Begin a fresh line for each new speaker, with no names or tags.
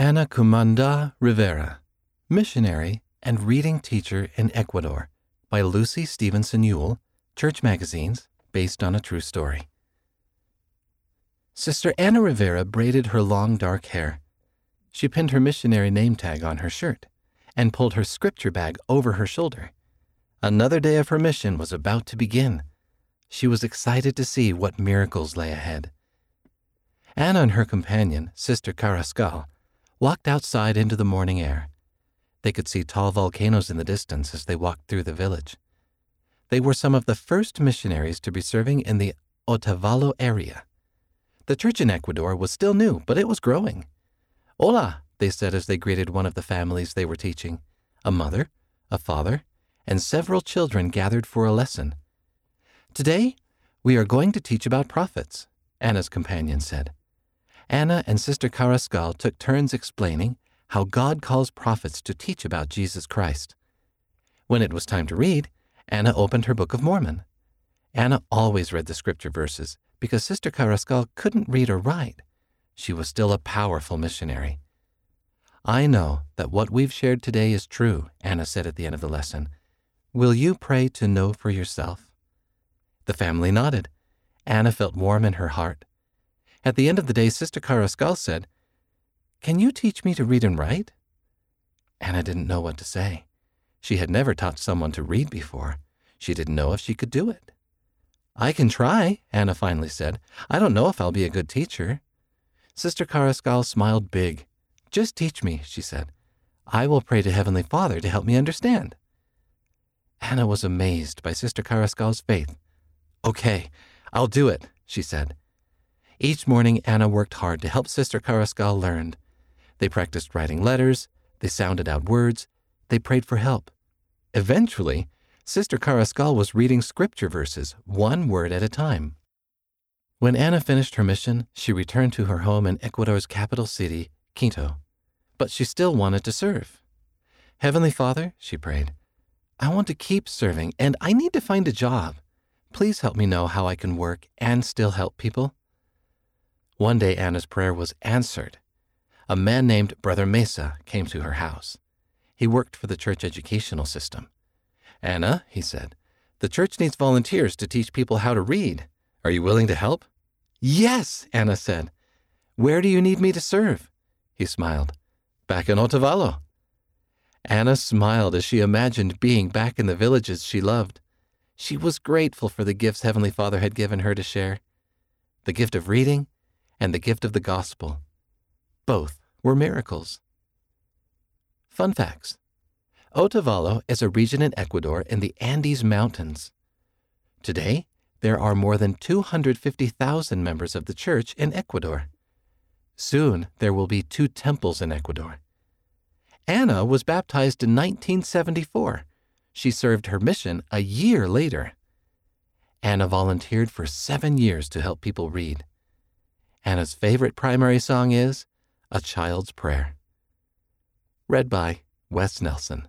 Anna Kumanda Rivera, Missionary and Reading Teacher in Ecuador by Lucy Stevenson Yule, Church Magazines, based on a true story. Sister Anna Rivera braided her long dark hair. She pinned her missionary name tag on her shirt and pulled her scripture bag over her shoulder. Another day of her mission was about to begin. She was excited to see what miracles lay ahead. Anna and her companion, Sister Carrascal, walked outside into the morning air. They could see tall volcanoes in the distance as they walked through the village. They were some of the first missionaries to be serving in the Otavalo area. The church in Ecuador was still new, but it was growing. Hola, they said as they greeted one of the families they were teaching a mother, a father, and several children gathered for a lesson. Today, we are going to teach about prophets, Anna's companion said. Anna and Sister Carrascal took turns explaining how God calls prophets to teach about Jesus Christ. When it was time to read, Anna opened her Book of Mormon. Anna always read the scripture verses because Sister Carrascal couldn't read or write. She was still a powerful missionary. I know that what we've shared today is true, Anna said at the end of the lesson. Will you pray to know for yourself? The family nodded. Anna felt warm in her heart. At the end of the day, Sister Karaskal said, Can you teach me to read and write? Anna didn't know what to say. She had never taught someone to read before. She didn't know if she could do it. I can try, Anna finally said. I don't know if I'll be a good teacher. Sister Karaskal smiled big. Just teach me, she said. I will pray to Heavenly Father to help me understand. Anna was amazed by Sister Karaskal's faith. Okay, I'll do it, she said. Each morning, Anna worked hard to help Sister Karaskal learn. They practiced writing letters, they sounded out words, they prayed for help. Eventually, Sister Karaskal was reading scripture verses, one word at a time. When Anna finished her mission, she returned to her home in Ecuador's capital city, Quito. But she still wanted to serve. Heavenly Father, she prayed, I want to keep serving and I need to find a job. Please help me know how I can work and still help people. One day, Anna's prayer was answered. A man named Brother Mesa came to her house. He worked for the church educational system. Anna, he said, the church needs volunteers to teach people how to read. Are you willing to help? Yes, Anna said. Where do you need me to serve? He smiled. Back in Otavalo. Anna smiled as she imagined being back in the villages she loved. She was grateful for the gifts Heavenly Father had given her to share the gift of reading. and the gift of the gospel. Both were miracles. Fun facts Otavalo is a region in Ecuador in the Andes Mountains. Today, there are more than 250,000 members of the church in Ecuador. Soon, there will be two temples in Ecuador. Anna was baptized in 1974. She served her mission a year later. Anna volunteered for seven years to help people read. Anna's favorite primary song is A Child's Prayer. Read by Wes Nelson.